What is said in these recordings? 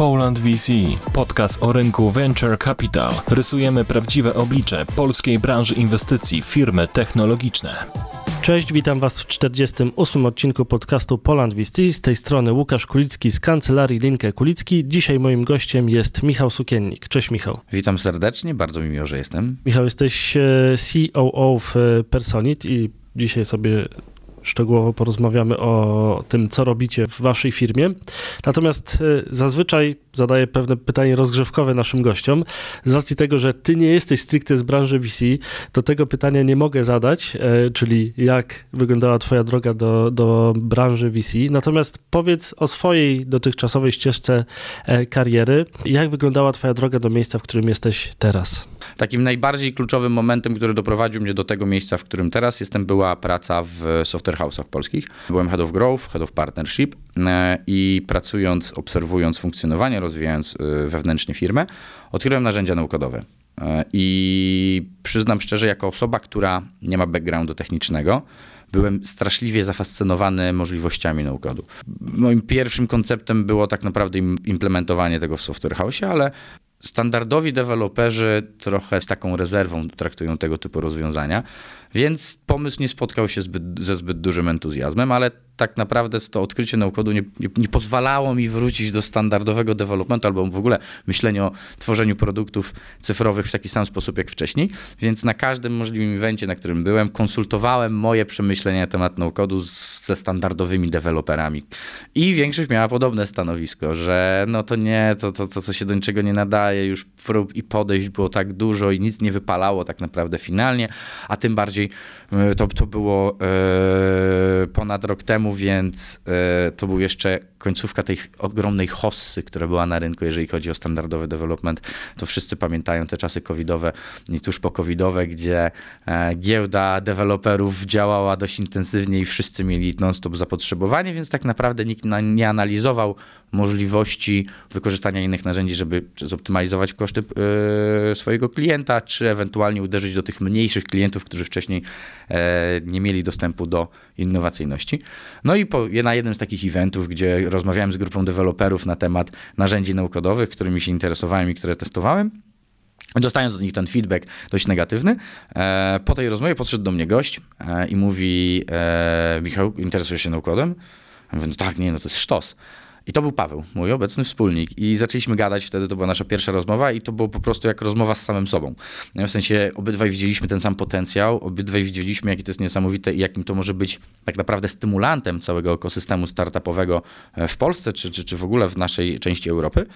Poland VC, podcast o rynku Venture Capital. Rysujemy prawdziwe oblicze polskiej branży inwestycji, firmy technologiczne. Cześć, witam Was w 48. odcinku podcastu Poland VC. Z tej strony Łukasz Kulicki z kancelarii Linkę Kulicki. Dzisiaj moim gościem jest Michał Sukiennik. Cześć Michał. Witam serdecznie, bardzo mi miło, że jestem. Michał, jesteś e, COO w e, Personit i dzisiaj sobie szczegółowo porozmawiamy o tym, co robicie w waszej firmie. Natomiast e, zazwyczaj zadaję pewne pytanie rozgrzewkowe naszym gościom. Z racji tego, że ty nie jesteś stricte z branży VC, to tego pytania nie mogę zadać, e, czyli jak wyglądała twoja droga do, do branży VC. Natomiast powiedz o swojej dotychczasowej ścieżce e, kariery. Jak wyglądała twoja droga do miejsca, w którym jesteś teraz? Takim najbardziej kluczowym momentem, który doprowadził mnie do tego miejsca, w którym teraz jestem, była praca w software house'ach polskich. Byłem head of growth, head of partnership e, i pracując, obserwując funkcjonowanie, rozwijając e, wewnętrznie firmę, odkryłem narzędzia naukowe. I przyznam szczerze, jako osoba, która nie ma backgroundu technicznego, byłem straszliwie zafascynowany możliwościami no-codu. Moim pierwszym konceptem było tak naprawdę implementowanie tego w software house, ale standardowi deweloperzy trochę z taką rezerwą traktują tego typu rozwiązania, więc pomysł nie spotkał się zbyt, ze zbyt dużym entuzjazmem, ale tak naprawdę to odkrycie naukodu nie, nie, nie, pozwalało mi wrócić do standardowego developmentu albo w ogóle myślenia o tworzeniu produktów cyfrowych w taki sam sposób jak wcześniej. Więc na każdym możliwym evencie, na którym byłem, konsultowałem moje przemyślenia na temat naukodu ze standardowymi deweloperami. I większość miała podobne stanowisko, że no to nie, to, to, to co się do niczego nie nadaje, już prób i podejść było tak dużo i nic nie wypalało tak naprawdę finalnie, a tym bardziej e, to, to było e, ponad rok temu, więc e, to był jeszcze końcówka tej ogromnej hossy, która była na rynku, jeżeli chodzi o standardowy development. To wszyscy pamiętają te czasy covidowe i tuż po covidowe, gdzie e, giełda deweloperów działała dość intensywnie i wszyscy mieli non-stop zapotrzebowanie, więc tak naprawdę nikt nie analizował możliwości wykorzystania innych narzędzi, żeby zoptymalizować koszty e, swojego klienta, czy ewentualnie uderzyć do tych mniejszych klientów, którzy wcześniej nie mieli dostępu do innowacyjności. No i po, na jednym z takich eventów, gdzie rozmawiałem z grupą deweloperów na temat narzędzi naukowych, którymi się interesowałem i które testowałem, Dostając od nich ten feedback dość negatywny, e, po tej rozmowie podszedł do mnie gość e, i mówi: e, Michał, interesujesz się naukowym? Ja mówię, no tak, nie, no to jest sztos. I to był Paweł, mój obecny wspólnik. I zaczęliśmy gadać, wtedy to była nasza pierwsza rozmowa i to było po prostu jak rozmowa z samym sobą. No, w sensie obydwaj widzieliśmy ten sam potencjał, obydwaj widzieliśmy, jakie to jest niesamowite i jakim to może być tak naprawdę stymulantem całego ekosystemu startupowego e, w Polsce, czy, czy, czy w ogóle w naszej części Europy.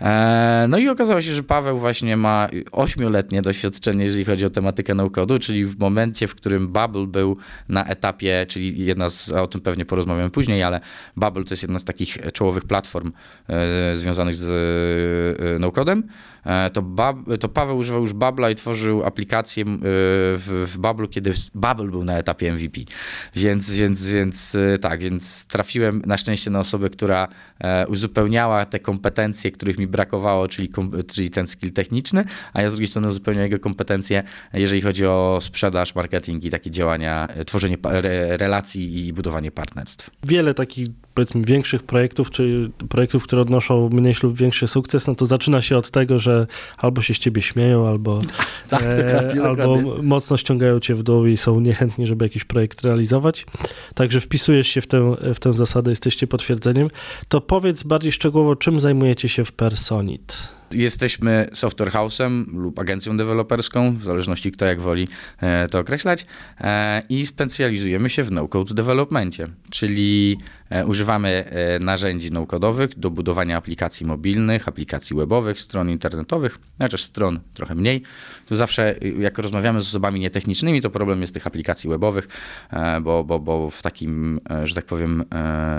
E, no i okazało się, że Paweł właśnie ma ośmioletnie doświadczenie, jeżeli chodzi o tematykę no-codu, czyli w momencie, w którym Bubble był na etapie, czyli jedna z, o tym pewnie porozmawiamy później, ale Bubble to jest jedna z takich czołowych platform e, związanych z e, no-codem, to, Bab, to Paweł używał już Babla i tworzył aplikację e, w, w Bablu, kiedy Bubble był na etapie MVP. Więc, więc, więc e, tak, więc trafiłem na szczęście na osobę, która uzupełniała te kompetencje, których mi brakowało, czyli, czyli ten skill techniczny, a ja z drugiej strony uzupełniałem jego kompetencje, jeżeli chodzi o sprzedaż, marketing i takie działania, tworzenie relacji i budowanie partnerstw. Wiele takich powiedzmy większych projektów, czy projektów, które odnoszą mniejszy lub większy sukces, no to zaczyna się od tego, że albo się z ciebie śmieją, albo, tak, e, dokładnie, albo dokładnie. mocno ściągają cię w dół i są niechętni, żeby jakiś projekt realizować. Także wpisujesz się w tę, w tę zasadę, jesteście potwierdzeniem. To powiedz bardziej szczegółowo, czym zajmujecie się w Personit? Jesteśmy software house'em lub agencją deweloperską, w zależności kto jak woli e, to określać, e, i specjalizujemy się w no-code developmentie, czyli e, używamy narzędzi no-codowych do budowania aplikacji mobilnych, aplikacji webowych, stron internetowych, chociaż stron trochę mniej. Tu zawsze, jak rozmawiamy z osobami nietechnicznymi, to problem jest tych aplikacji webowych, bo, bo, bo w takim, że tak powiem,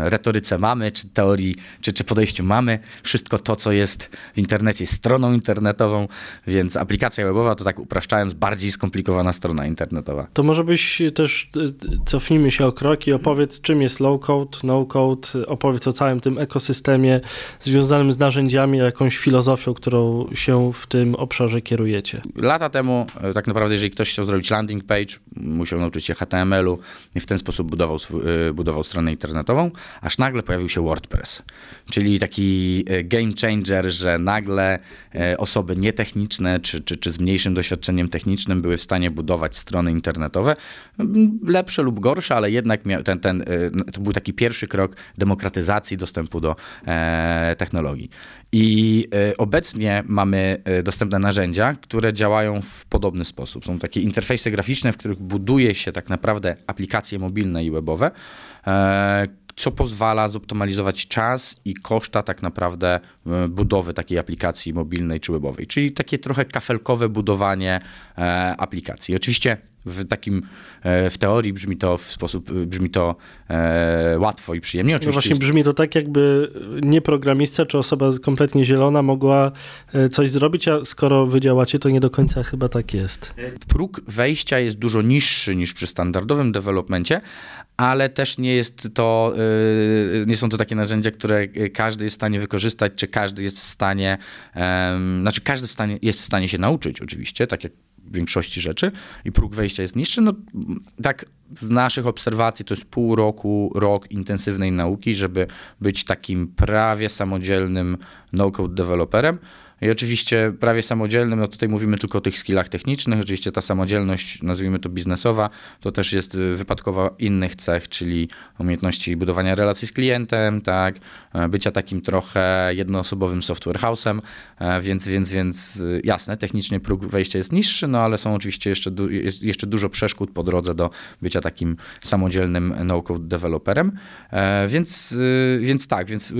retoryce mamy, czy teorii, czy, czy podejściu mamy wszystko to, co jest w internecie stroną internetową, więc aplikacja webowa to tak upraszczając bardziej skomplikowana strona internetowa. To może byś też, y, cofnijmy się o kroki, opowiedz czym jest low-code, no-code, opowiedz o całym tym ekosystemie związanym z narzędziami, jakąś filozofią, którą się w tym obszarze kierujecie. Lata temu, e, tak naprawdę, jeżeli ktoś chciał zrobić landing page, musiał nauczyć się HTML-u i w ten sposób budował, e, budował stronę internetową, aż nagle pojawił się WordPress, czyli taki e, game changer, że nagle osoby nietechniczne czy, czy, czy z mniejszym doświadczeniem technicznym były w stanie budować strony internetowe, lepsze lub gorsze, ale jednak ten, ten, to był taki pierwszy krok demokratyzacji dostępu do technologii. I obecnie mamy dostępne narzędzia, które działają w podobny sposób. Są takie interfejsy graficzne, w których buduje się tak naprawdę aplikacje mobilne i webowe, e, co pozwala zoptymalizować czas i koszta tak naprawdę e, budowy takiej aplikacji mobilnej czy webowej. Czyli takie trochę kafelkowe budowanie e, aplikacji. Oczywiście w takim, e, w teorii brzmi to w sposób, brzmi to e, łatwo i przyjemnie. Oczywiście no właśnie brzmi to tak, jakby nie programista czy osoba kompletnie zielona mogła coś zrobić, a skoro wy działacie, to nie do końca chyba tak jest. Próg wejścia jest dużo niższy niż przy standardowym developmencie, ale też nie jest to, nie są to takie narzędzia, które każdy jest w stanie wykorzystać, czy każdy jest w stanie, znaczy każdy w stanie, jest w stanie się nauczyć oczywiście, tak jak większości rzeczy i próg wejścia jest niższy. No, tak z naszych obserwacji to jest pół roku, rok intensywnej nauki, żeby być takim prawie samodzielnym no-code deweloperem. I oczywiście prawie samodzielnym, no tutaj mówimy tylko o tych skillach technicznych, oczywiście ta samodzielność, nazwijmy to biznesowa, to też jest y, wypadkowa innych cech, czyli umiejętności budowania relacji z klientem, tak, e, bycia takim trochę jednoosobowym software house'em, e, więc, więc, więc y, jasne, technicznie próg wejścia jest niższy, no ale są oczywiście jeszcze, du jeszcze dużo przeszkód po drodze do bycia takim samodzielnym no-code deweloperem, e, więc, y, więc tak, więc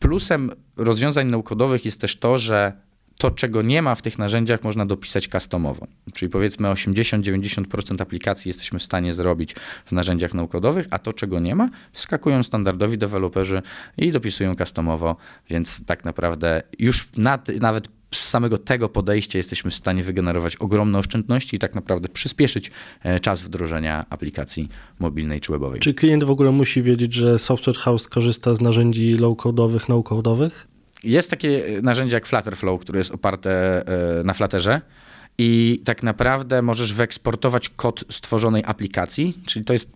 Plusem rozwiązań naukodowych jest też to, że to, czego nie ma w tych narzędziach, można dopisać customowo. Czyli powiedzmy 80-90% aplikacji jesteśmy w stanie zrobić w narzędziach naukodowych, a to, czego nie ma, wskakują standardowi deweloperzy i dopisują customowo, więc tak naprawdę już nad, nawet z samego tego podejścia jesteśmy w stanie wygenerować ogromne oszczędności i tak naprawdę przyspieszyć e, czas wdrożenia aplikacji mobilnej czy webowej. Czy klient w ogóle musi wiedzieć, że Software House korzysta z narzędzi low-codowych, no-codowych? Jest takie e, narzędzie jak Flutterflow, które jest oparte e, na Flutterze. I tak naprawdę możesz wyeksportować kod stworzonej aplikacji, czyli to jest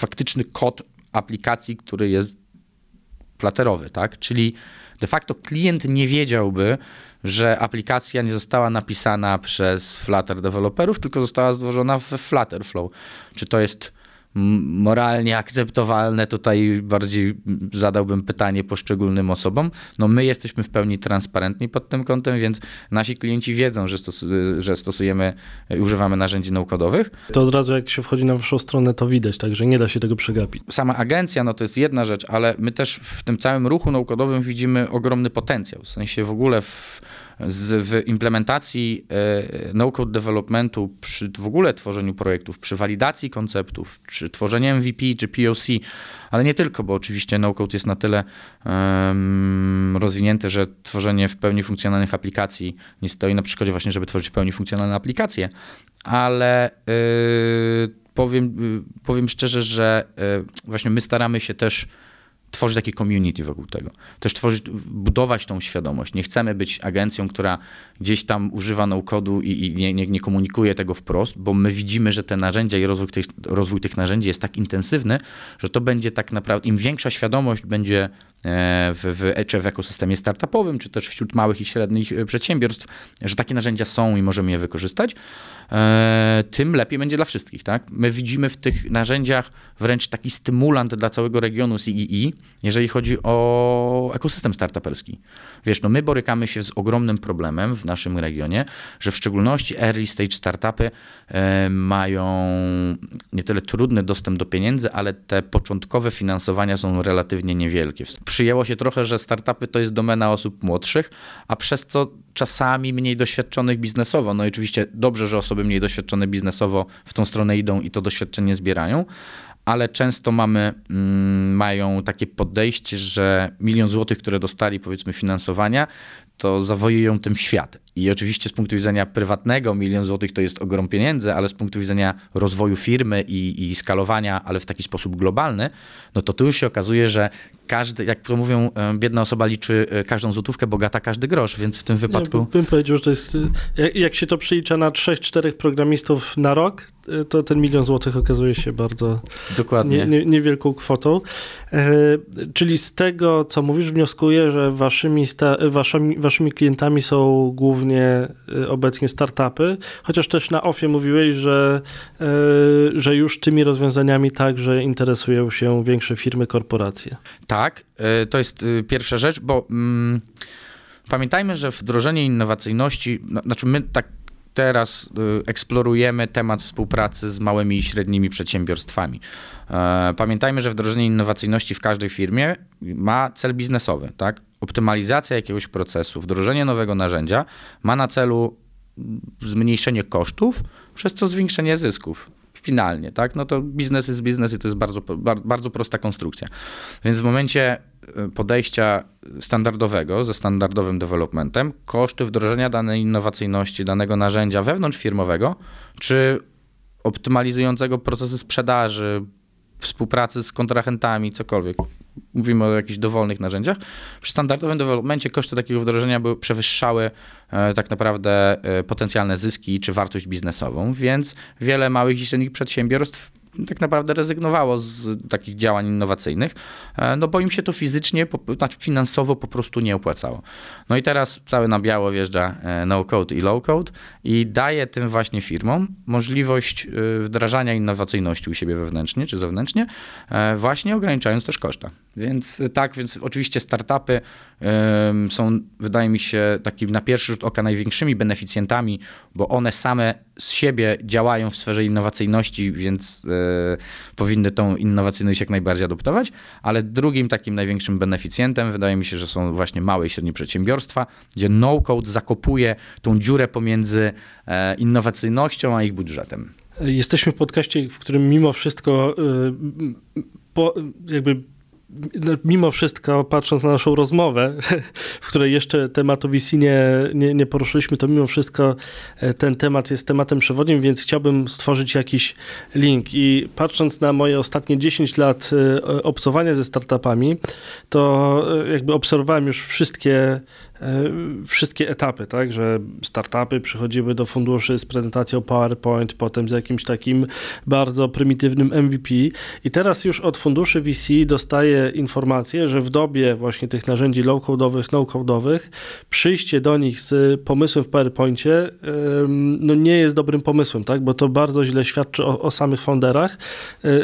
faktyczny kod aplikacji, który jest flatterowy, tak? Czyli de facto klient nie wiedziałby, że aplikacja nie została napisana przez Flutter deweloperów, tylko została stworzona w Flutterflow. Czy to jest moralnie akceptowalne, tutaj bardziej zadałbym pytanie poszczególnym osobom. No my jesteśmy w pełni transparentni pod tym kątem, więc nasi klienci wiedzą, że, stos że stosujemy, używamy narzędzi naukodowych. To od razu jak się wchodzi na waszą stronę, to widać, także nie da się tego przegapić. Sama agencja, no to jest jedna rzecz, ale my też w tym całym ruchu naukodowym widzimy ogromny potencjał, w sensie w ogóle w z, w implementacji e, no-code developmentu, przy w ogóle tworzeniu projektów, przy walidacji konceptów, czy tworzeniu MVP, czy POC, ale nie tylko, bo oczywiście no-code jest na tyle um, rozwinięte, że tworzenie w pełni funkcjonalnych aplikacji nie stoi na przeszkodzie właśnie, żeby tworzyć w pełni funkcjonalne aplikacje, ale yy, powiem, powiem szczerze, że yy, właśnie my staramy się też tworzyć takie community wokół tego. Też tworzyć, budować tą świadomość. Nie chcemy być agencją, która gdzieś tam używa no-codu i, i nie, nie, nie, komunikuje tego wprost, bo my widzimy, że te narzędzia i rozwój tych, rozwój tych narzędzi jest tak intensywny, że to będzie tak naprawdę, im większa świadomość będzie e, w, w, czy w ekosystemie startupowym, czy też wśród małych i średnich przedsiębiorstw, że takie narzędzia są i możemy je wykorzystać, tym lepiej będzie dla wszystkich. Tak? My widzimy w tych narzędziach wręcz taki stymulant dla całego regionu CEE, jeżeli chodzi o ekosystem startuperski. Wiesz, no my borykamy się z ogromnym problemem w naszym regionie, że w szczególności early stage startupy e, mają nie tyle trudny dostęp do pieniędzy, ale te początkowe finansowania są relatywnie niewielkie. Przyjęło się trochę, że startupy to jest domena osób młodszych, a przez co czasami mniej doświadczonych biznesowo. No i oczywiście dobrze, że osoby mniej doświadczone biznesowo w tą stronę idą i to doświadczenie zbierają, ale często mamy, mm, mają takie podejście, że milion złotych, które dostali powiedzmy finansowania, to zawojują tym świat. I oczywiście z punktu widzenia prywatnego milion złotych to jest ogrom pieniędzy, ale z punktu widzenia rozwoju firmy i, i skalowania, ale w taki sposób globalny, no to tu już się okazuje, że każdy, jak to mówią, e, biedna osoba liczy e, każdą złotówkę, bogata każdy grosz, więc w tym wypadku... Ja bym powiedział, że to jest, jak, jak się to przelicza na trzech, czterech programistów na rok, e, to ten milion złotych okazuje się bardzo Dokładnie. Nie, nie, niewielką kwotą. E, czyli z tego, co mówisz, wnioskuję, że waszymi, sta, waszymi, waszymi klientami są głównie obecnie startupy, chociaż też na OFIE mówiłeś, że, e, że już tymi rozwiązaniami także interesują się większe firmy, korporacje. Tak, y, to jest y, pierwsza rzecz, bo mm, pamiętajmy, że wdrożenie innowacyjności, no, znaczy my tak teraz y, eksplorujemy temat współpracy z małymi i średnimi przedsiębiorstwami. E, pamiętajmy, że wdrożenie innowacyjności w każdej firmie ma cel biznesowy, tak? Optymalizacja jakiegoś procesu, wdrożenie nowego narzędzia ma na celu zmniejszenie kosztów, przez co zwiększenie zysków finalnie, tak? No to biznes jest biznes i to jest bardzo, bardzo prosta konstrukcja. Więc w momencie podejścia standardowego, ze standardowym developmentem, koszty wdrożenia danej innowacyjności, danego narzędzia wewnątrzfirmowego, czy optymalizującego procesy sprzedaży, współpracy z kontrahentami, cokolwiek. Mówimy o jakichś dowolnych narzędziach. Przy standardowym developmencie koszty takiego wdrożenia były, przewyższały e, tak naprawdę e, potencjalne zyski czy wartość biznesową, więc wiele małych i średnich przedsiębiorstw tak naprawdę rezygnowało z takich działań innowacyjnych, e, no bo im się to fizycznie, znaczy finansowo po prostu nie opłacało. No i teraz cały na biało wjeżdża e, no-code i low-code i daje tym właśnie firmom możliwość e, wdrażania innowacyjności u siebie wewnętrznie czy zewnętrznie, właśnie ograniczając też koszta. Więc tak, więc oczywiście startupy są, wydaje mi się, takim na pierwszy rzut oka największymi beneficjentami, bo one same z siebie działają w sferze innowacyjności, więc y, powinny tą innowacyjność jak najbardziej adoptować, ale drugim takim największym beneficjentem wydaje mi się, że są właśnie małe i średnie przedsiębiorstwa, gdzie no-code zakopuje tą dziurę pomiędzy e, innowacyjnością a ich budżetem. Jesteśmy w podcaście, w którym mimo wszystko y, po, jakby mimo wszystko, patrząc na naszą rozmowę, w której jeszcze tematu VC nie, nie, nie, poruszyliśmy, to mimo wszystko e, ten temat jest tematem przewodnim, więc chciałbym stworzyć jakiś link. I patrząc na moje ostatnie 10 lat e, obcowania ze startupami, to e, jakby obserwowałem już wszystkie wszystkie etapy, tak, że startupy przychodziły do funduszy z prezentacją PowerPoint, potem z jakimś takim bardzo prymitywnym MVP i teraz już od funduszy VC dostaję informację, że w dobie właśnie tych narzędzi low-codowych, no-codowych przyjście do nich z pomysłem w PowerPoincie no nie jest dobrym pomysłem, tak, bo to bardzo źle świadczy o, o samych founderach, e, e,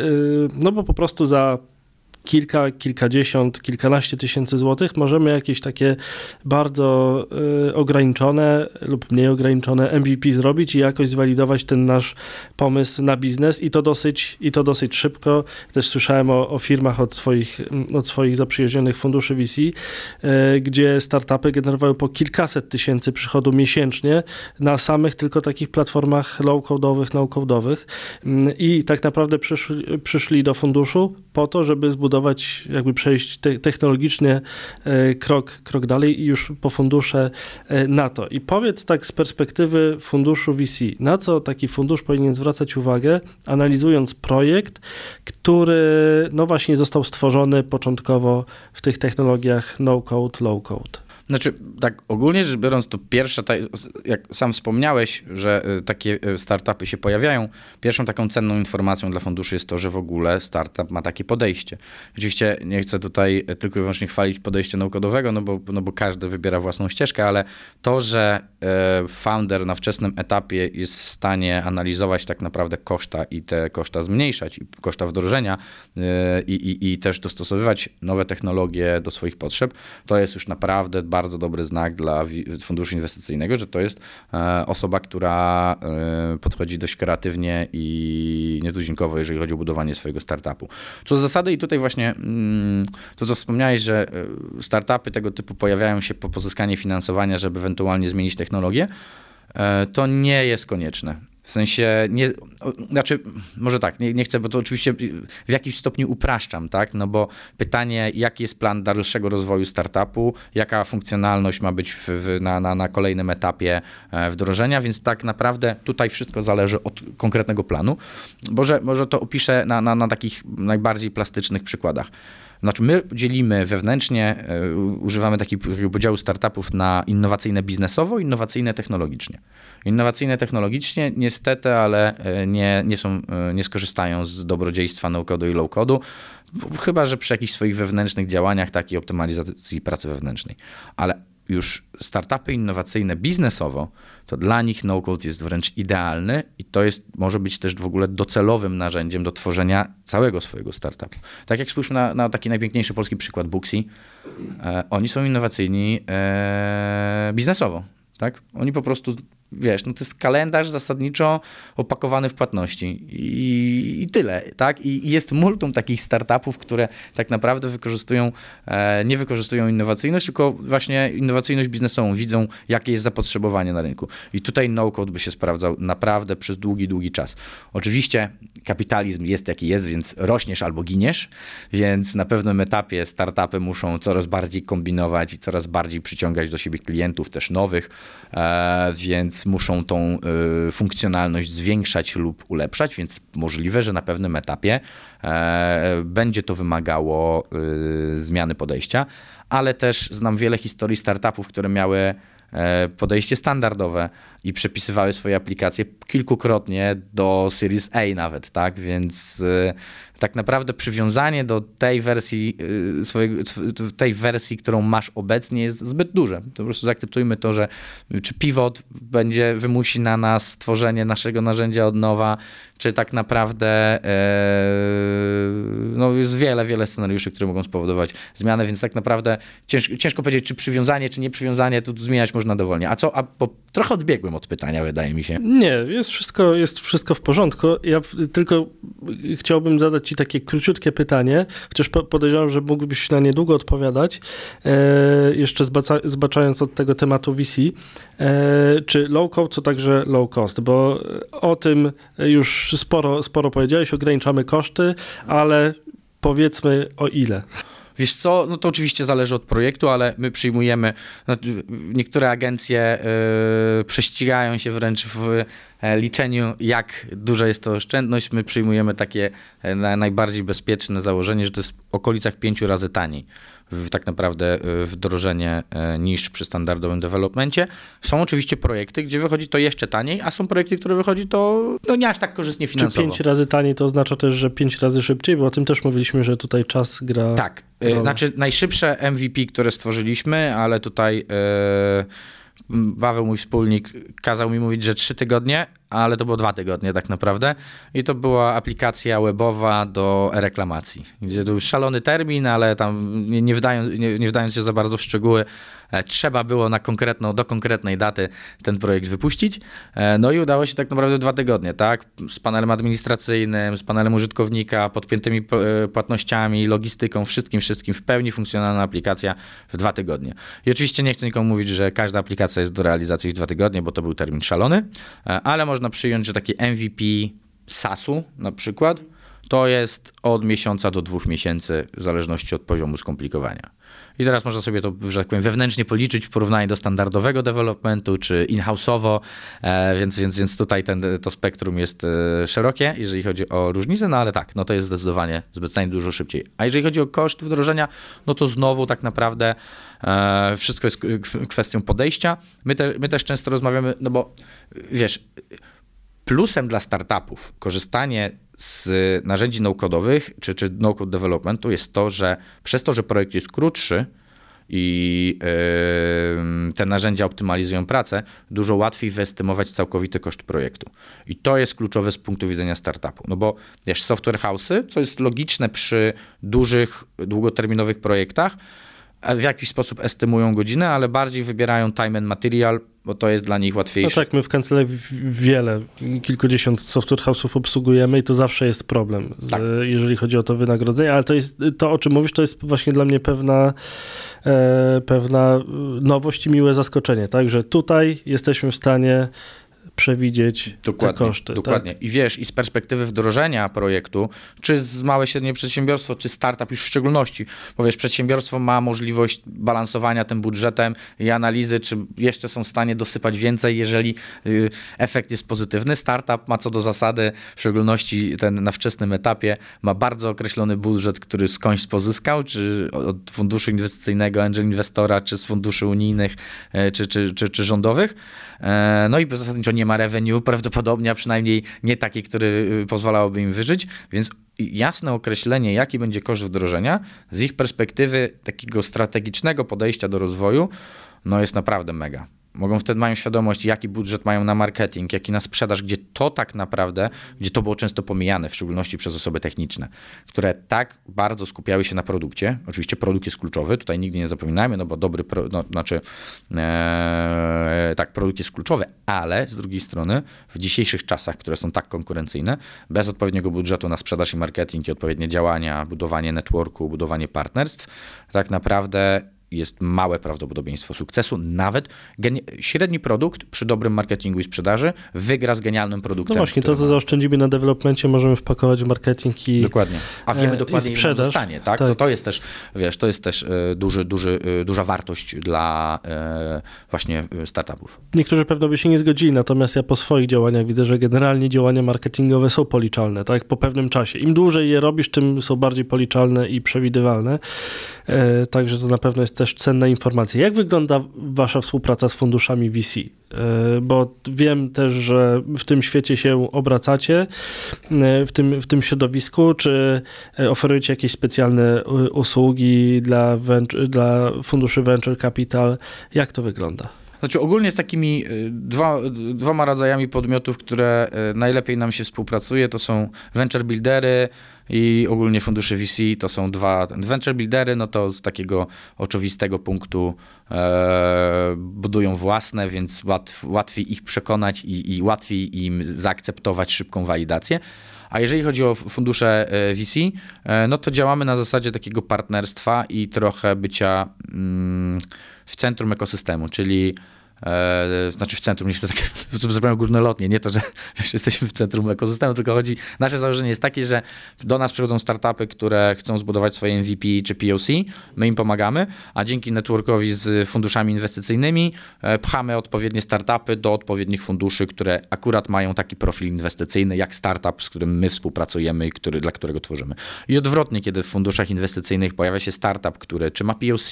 no bo po prostu za kilka, kilkadziesiąt, kilkanaście tysięcy złotych, możemy jakieś takie bardzo y, ograniczone lub mniej ograniczone MVP zrobić i jakoś zwalidować ten nasz pomysł na biznes. I to dosyć, i to dosyć szybko. Też słyszałem o, o firmach od swoich, od swoich zaprzyjaźnionych funduszy VC, y, gdzie startupy generowały po kilkaset tysięcy przychodu miesięcznie na samych tylko takich platformach low-codowych, no-codowych y, i tak naprawdę przyszli, przyszli do funduszu po to, żeby zbudować jakby przejść te, technologicznie e, krok, krok dalej i już po fundusze e, na to. I powiedz tak z perspektywy funduszu VC, na co taki fundusz powinien zwracać uwagę, analizując projekt, który no właśnie został stworzony początkowo w tych technologiach no-code, low-code. Znaczy, tak ogólnie rzecz biorąc, to pierwsza, jak sam wspomniałeś, że y, takie y, startupy się pojawiają, pierwszą taką cenną informacją dla funduszy jest to, że w ogóle startup ma takie podejście. Oczywiście nie chcę tutaj tylko i wyłącznie chwalić podejścia naukowego, no bo, no bo każdy wybiera własną ścieżkę, ale to, że y, founder na wczesnym etapie jest w stanie analizować tak naprawdę koszta i te koszta zmniejszać, i koszta wdrożenia i, i, i też dostosowywać nowe technologie do swoich potrzeb, to jest już naprawdę bardzo dobry znak dla funduszu inwestycyjnego, że to jest e, osoba, która e, podchodzi dość kreatywnie i nietuzinkowo, jeżeli chodzi o budowanie swojego startupu. Co z zasady i tutaj właśnie mm, to, co wspomniałeś, że e, startupy tego typu pojawiają się po pozyskaniu finansowania, żeby ewentualnie zmienić technologię, to nie jest konieczne. W sensie, nie, znaczy, może tak, nie, nie chcę, bo to oczywiście w jakimś stopniu upraszczam, tak? No bo pytanie, jaki jest plan dalszego rozwoju startupu, jaka funkcjonalność ma być w, w, na, na, na kolejnym etapie e, wdrożenia, więc tak naprawdę tutaj wszystko zależy od konkretnego planu. Może, może to opiszę na, na, na takich najbardziej plastycznych przykładach. Znaczy, my dzielimy wewnętrznie, y, używamy takiego podziału startupów na innowacyjne biznesowo, innowacyjne technologicznie. Innowacyjne technologicznie niestety, ale e, nie, nie, są, e, nie skorzystają z dobrodziejstwa no-codu i low-codu, chyba że przy jakichś swoich wewnętrznych działaniach takiej optymalizacji pracy wewnętrznej. Ale już startupy innowacyjne biznesowo, to dla nich no-code jest wręcz idealny i to jest, może być też w ogóle docelowym narzędziem do tworzenia całego swojego startupu. Tak jak spójrzmy na, na taki najpiękniejszy polski przykład Booksy, e, oni są innowacyjni e, biznesowo. Tak? Oni po prostu wiesz, no to jest kalendarz zasadniczo opakowany w płatności i, i tyle, tak? I, jest multum takich startupów, które tak naprawdę wykorzystują, e, nie wykorzystują innowacyjność, tylko właśnie innowacyjność biznesową, widzą jakie jest zapotrzebowanie na rynku. I tutaj no-code by się sprawdzał naprawdę przez długi, długi czas. Oczywiście kapitalizm jest jaki jest, więc rośniesz albo giniesz, więc na pewnym etapie startupy muszą coraz bardziej kombinować i coraz bardziej przyciągać do siebie klientów, też nowych, e, więc muszą tą y, funkcjonalność zwiększać lub ulepszać, więc możliwe, że na pewnym etapie e, będzie to wymagało y, zmiany podejścia, ale też znam wiele historii startupów, które miały e, podejście standardowe i przepisywały swoje aplikacje kilkukrotnie do Series A nawet, tak? Więc y, tak naprawdę przywiązanie do tej wersji y, swojego, tej wersji, którą masz obecnie jest zbyt duże. Po prostu zaakceptujmy to, że czy pivot będzie wymusi na nas stworzenie naszego narzędzia od nowa, czy tak naprawdę no jest wiele, wiele scenariuszy, które mogą spowodować zmianę, więc tak naprawdę ciężko, ciężko powiedzieć, czy przywiązanie, czy nie przywiązanie, to zmieniać można dowolnie. A co, a bo trochę odbiegłem od pytania, wydaje mi się. Nie, jest wszystko, jest wszystko w porządku. Ja tylko chciałbym zadać ci takie króciutkie pytanie, chociaż podejrzewam, że mógłbyś na nie długo odpowiadać, e, jeszcze zbaca, zbaczając od tego tematu VC. E, czy low code, to także low cost, bo o tym już sporo, sporo powiedziałeś, ograniczamy koszty, ale powiedzmy o ile. Wiesz co, no to oczywiście zależy od projektu, ale my przyjmujemy, znaczy niektóre agencje yy, prześcigają się wręcz w e, liczeniu, jak duża jest to oszczędność. My przyjmujemy takie e, najbardziej bezpieczne założenie, że to jest w okolicach pięciu razy taniej w, tak naprawdę y, wdrożenie e, niż przy standardowym developmencie. Są oczywiście projekty, gdzie wychodzi to jeszcze taniej, a są projekty, które wychodzi to no, nie aż tak korzystnie finansowo. Czy pięć razy taniej to oznacza też, że pięć razy szybciej? Bo o tym też mówiliśmy, że tutaj czas gra. Tak, y, rolę. znaczy najszybsze MVP, które stworzyliśmy, ale tutaj... Yy, Paweł, mój wspólnik, kazał mi mówić, że trzy tygodnie, ale to było dwa tygodnie tak naprawdę. I to była aplikacja webowa do reklamacji, gdzie to był szalony termin, ale tam nie, nie, wdając, nie, nie wdając się za bardzo w szczegóły, e, trzeba było na konkretną, do konkretnej daty ten projekt wypuścić. E, no i udało się tak naprawdę dwa tygodnie, tak? Z panelem administracyjnym, z panelem użytkownika, podpiętymi e, płatnościami, logistyką, wszystkim, wszystkim w pełni funkcjonalna aplikacja w dwa tygodnie. I oczywiście nie chcę nikomu mówić, że każda aplikacja jest do realizacji w dwa tygodnie, bo to był termin szalony, ale można można przyjąć, że taki MVP SaaS-u na przykład to jest od miesiąca do dwóch miesięcy w zależności od poziomu skomplikowania. I teraz można sobie to, że tak powiem, wewnętrznie policzyć w porównaniu do standardowego developmentu czy in-house'owo, e, więc, więc, więc tutaj ten, to spektrum jest e, szerokie, jeżeli chodzi o różnice, no ale tak, no to jest zdecydowanie zbyt dużo szybciej. A jeżeli chodzi o koszt wdrożenia, no to znowu tak naprawdę e, wszystko jest kwestią podejścia. My, te, my też często rozmawiamy, no bo wiesz, plusem dla startupów korzystanie z narzędzi no-codowych czy, czy no-code developmentu jest to, że przez to, że projekt jest krótszy i yy, te narzędzia optymalizują pracę, dużo łatwiej wyestymować całkowity koszt projektu. I to jest kluczowe z punktu widzenia startupu. No bo wiesz, software house'y, co jest logiczne przy dużych, długoterminowych projektach, w jakiś sposób estymują godzinę, ale bardziej wybierają time and material, bo to jest dla nich łatwiejsze. No tak, my w kancelarii wiele, kilkudziesiąt software house'ów obsługujemy i to zawsze jest problem, z, tak. jeżeli chodzi o to wynagrodzenie, ale to jest to, o czym mówisz, to jest właśnie dla mnie pewna, e, pewna nowość i miłe zaskoczenie, tak, że tutaj jesteśmy w stanie przewidzieć dokładnie, te koszty. Dokładnie. Tak? I wiesz, i z perspektywy wdrożenia projektu, czy z małe, średnie przedsiębiorstwo, czy startup już w szczególności, bo wiesz, przedsiębiorstwo ma możliwość balansowania tym budżetem i analizy, czy jeszcze są w stanie dosypać więcej, jeżeli y, efekt jest pozytywny. Startup ma co do zasady, w szczególności ten na wczesnym etapie, ma bardzo określony budżet, który skądś pozyskał, czy od funduszu inwestycyjnego, angel inwestora, czy z funduszy unijnych, e, czy, czy, czy, czy rządowych. E, no i zasadniczo nie ma revenue, prawdopodobnie, a przynajmniej nie taki, który y, pozwalałby im wyżyć, więc jasne określenie, jaki będzie koszt wdrożenia, z ich perspektywy takiego strategicznego podejścia do rozwoju, no jest naprawdę mega. Mogą wtedy mają świadomość, jaki budżet mają na marketing, jaki na sprzedaż, gdzie to tak naprawdę, gdzie to było często pomijane, w szczególności przez osoby techniczne, które tak bardzo skupiały się na produkcie. Oczywiście produkt jest kluczowy, tutaj nigdy nie zapominajmy, no bo dobry, pro, no, znaczy e, tak, produkt jest kluczowy, ale z drugiej strony w dzisiejszych czasach, które są tak konkurencyjne, bez odpowiedniego budżetu na sprzedaż i marketing i odpowiednie działania, budowanie networku, budowanie partnerstw, tak naprawdę jest małe prawdopodobieństwo sukcesu. Nawet średni produkt przy dobrym marketingu i sprzedaży wygra z genialnym produktem. No właśnie, to co zaoszczędzimy na developmencie możemy wpakować w marketing i Dokładnie. A wiemy e, dokładnie, ile zostanie. Tak? tak? To, to jest też, wiesz, to jest też e, duży, duży, e, duża wartość dla właśnie startupów. Niektórzy pewno by się nie zgodzili, natomiast ja po swoich działaniach widzę, że generalnie działania marketingowe są policzalne, tak? Po pewnym czasie. Im dłużej je robisz, tym są bardziej policzalne i przewidywalne. Także to na pewno jest też cenne informacje. Jak wygląda wasza współpraca z funduszami VC? E, bo wiem też, że w tym świecie się obracacie, e, w tym, w tym środowisku. Czy e, oferujecie jakieś specjalne usługi dla, dla funduszy Venture Capital? Jak to wygląda? Znaczy ogólnie z takimi dwa, dwoma rodzajami podmiotów, które najlepiej nam się współpracuje, to są venture buildery, i ogólnie fundusze VC to są dwa venture buildery, no to z takiego oczywistego punktu e, budują własne, więc łatw, łatwiej ich przekonać i, i łatwiej im zaakceptować szybką walidację. A jeżeli chodzi o fundusze e, VC, e, no to działamy na zasadzie takiego partnerstwa i trochę bycia w centrum ekosystemu, czyli e, znaczy w centrum, nie chcę tak zupełnie górnolotnie, nie to, że wiesz, jesteśmy w centrum ekosystemu, tylko chodzi, nasze założenie jest takie, że do nas przychodzą startupy, które chcą zbudować swoje MVP czy POC, my im pomagamy, a dzięki networkowi z funduszami inwestycyjnymi e, pchamy odpowiednie startupy do odpowiednich funduszy, które akurat mają taki profil inwestycyjny, jak startup, z którym my współpracujemy i który, dla którego tworzymy. I odwrotnie, kiedy w funduszach inwestycyjnych pojawia się startup, który czy ma POC,